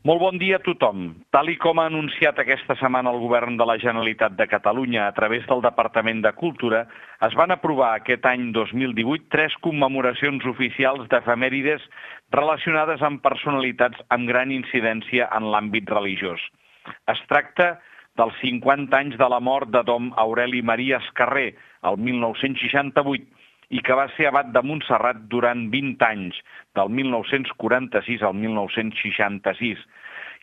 Molt bon dia a tothom. Tal i com ha anunciat aquesta setmana el Govern de la Generalitat de Catalunya a través del Departament de Cultura, es van aprovar aquest any 2018 tres commemoracions oficials d'efemèrides relacionades amb personalitats amb gran incidència en l'àmbit religiós. Es tracta dels 50 anys de la mort de Dom Aureli Maria Escarrer, el 1968, i que va ser abat de Montserrat durant 20 anys, del 1946 al 1966,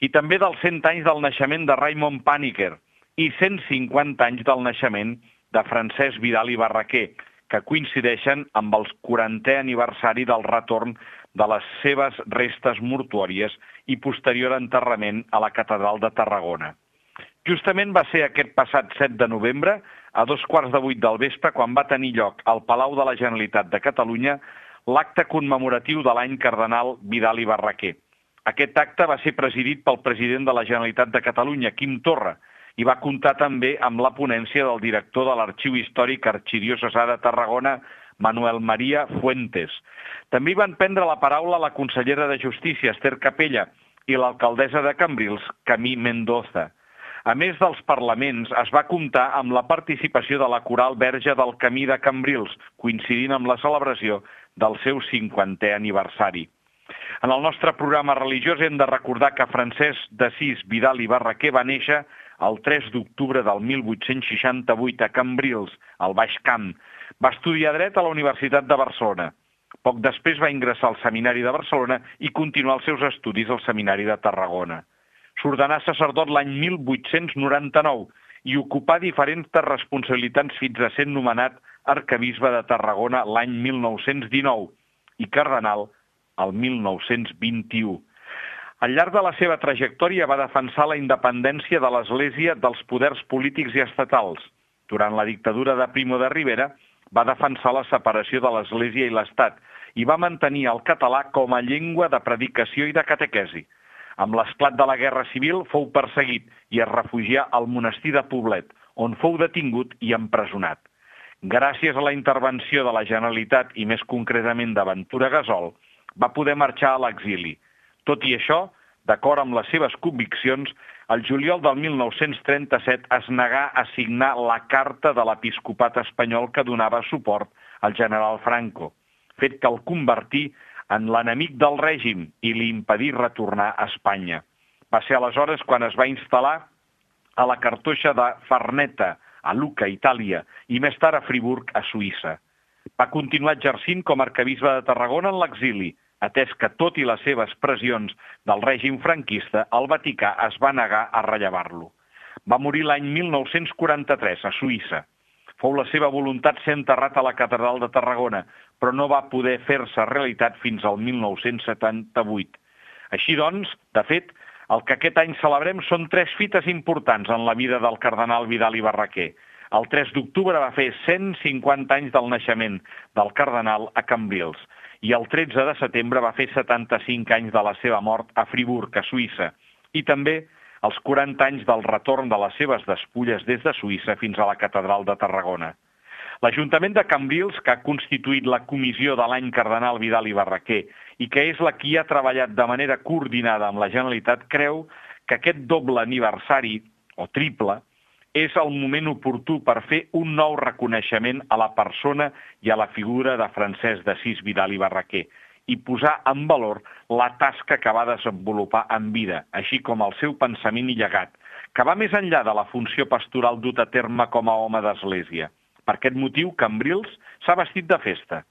i també dels 100 anys del naixement de Raymond Paniker i 150 anys del naixement de Francesc Vidal i Barraquer, que coincideixen amb el 40è aniversari del retorn de les seves restes mortuòries i posterior enterrament a la Catedral de Tarragona. Justament va ser aquest passat 7 de novembre a dos quarts de vuit del vespre quan va tenir lloc al Palau de la Generalitat de Catalunya l'acte commemoratiu de l'any cardenal Vidal i Barraquer. Aquest acte va ser presidit pel president de la Generalitat de Catalunya, Quim Torra, i va comptar també amb la ponència del director de l'Arxiu Històric Arxidiocesà de Tarragona, Manuel Maria Fuentes. També van prendre la paraula la consellera de Justícia, Esther Capella, i l'alcaldessa de Cambrils, Camí Mendoza. A més dels parlaments, es va comptar amb la participació de la Coral Verge del Camí de Cambrils, coincidint amb la celebració del seu 50è aniversari. En el nostre programa religiós hem de recordar que Francesc d'Assís Vidal i Barraquer va néixer el 3 d'octubre del 1868 a Cambrils, al Baix Camp. Va estudiar dret a la Universitat de Barcelona. Poc després va ingressar al Seminari de Barcelona i continuar els seus estudis al Seminari de Tarragona s'ordenà sacerdot l'any 1899 i ocupà diferents responsabilitats fins a ser nomenat arcabisbe de Tarragona l'any 1919 i cardenal el 1921. Al llarg de la seva trajectòria va defensar la independència de l'Església dels poders polítics i estatals. Durant la dictadura de Primo de Rivera va defensar la separació de l'Església i l'Estat i va mantenir el català com a llengua de predicació i de catequesi. Amb l'esclat de la Guerra Civil fou perseguit i es refugià al monestir de Poblet, on fou detingut i empresonat. Gràcies a la intervenció de la Generalitat i més concretament de Ventura Gasol, va poder marxar a l'exili. Tot i això, d'acord amb les seves conviccions, el juliol del 1937 es negà a signar la carta de l'episcopat espanyol que donava suport al general Franco, fet que el convertí en l'enemic del règim i li impedir retornar a Espanya. Va ser aleshores quan es va instal·lar a la cartoixa de Farneta, a Luca, Itàlia, i més tard a Friburg, a Suïssa. Va continuar exercint com a arcabisbe de Tarragona en l'exili, atès que tot i les seves pressions del règim franquista, el Vaticà es va negar a rellevar-lo. Va morir l'any 1943 a Suïssa. Fou la seva voluntat ser enterrat a la catedral de Tarragona, però no va poder fer-se realitat fins al 1978. Així doncs, de fet, el que aquest any celebrem són tres fites importants en la vida del cardenal Vidal i Barraquer. El 3 d'octubre va fer 150 anys del naixement del cardenal a Cambrils i el 13 de setembre va fer 75 anys de la seva mort a Friburg, a Suïssa, i també els 40 anys del retorn de les seves despulles des de Suïssa fins a la catedral de Tarragona. L'Ajuntament de Cambrils, que ha constituït la comissió de l'any Cardenal Vidal i Barraquer i que és la qui ha treballat de manera coordinada amb la Generalitat, creu que aquest doble aniversari, o triple, és el moment oportú per fer un nou reconeixement a la persona i a la figura de Francesc d'Assís Vidal i Barraquer, i posar en valor la tasca que va desenvolupar en vida, així com el seu pensament i llegat, que va més enllà de la funció pastoral dut a terme com a home d'església. Per aquest motiu, Cambrils s'ha vestit de festa.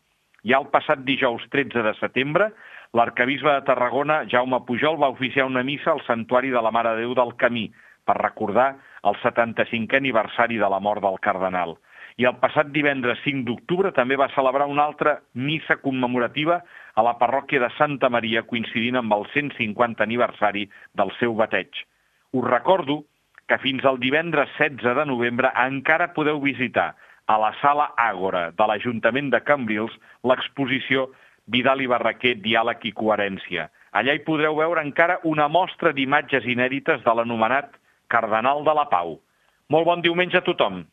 Ja el passat dijous 13 de setembre, l'arcabisbe de Tarragona, Jaume Pujol, va oficiar una missa al Santuari de la Mare de Déu del Camí per recordar el 75è aniversari de la mort del cardenal i el passat divendres 5 d'octubre també va celebrar una altra missa commemorativa a la parròquia de Santa Maria coincidint amb el 150 aniversari del seu bateig. Us recordo que fins al divendres 16 de novembre encara podeu visitar a la sala Àgora de l'Ajuntament de Cambrils l'exposició Vidal i Barraquer, Diàleg i Coherència. Allà hi podreu veure encara una mostra d'imatges inèdites de l'anomenat Cardenal de la Pau. Molt bon diumenge a tothom.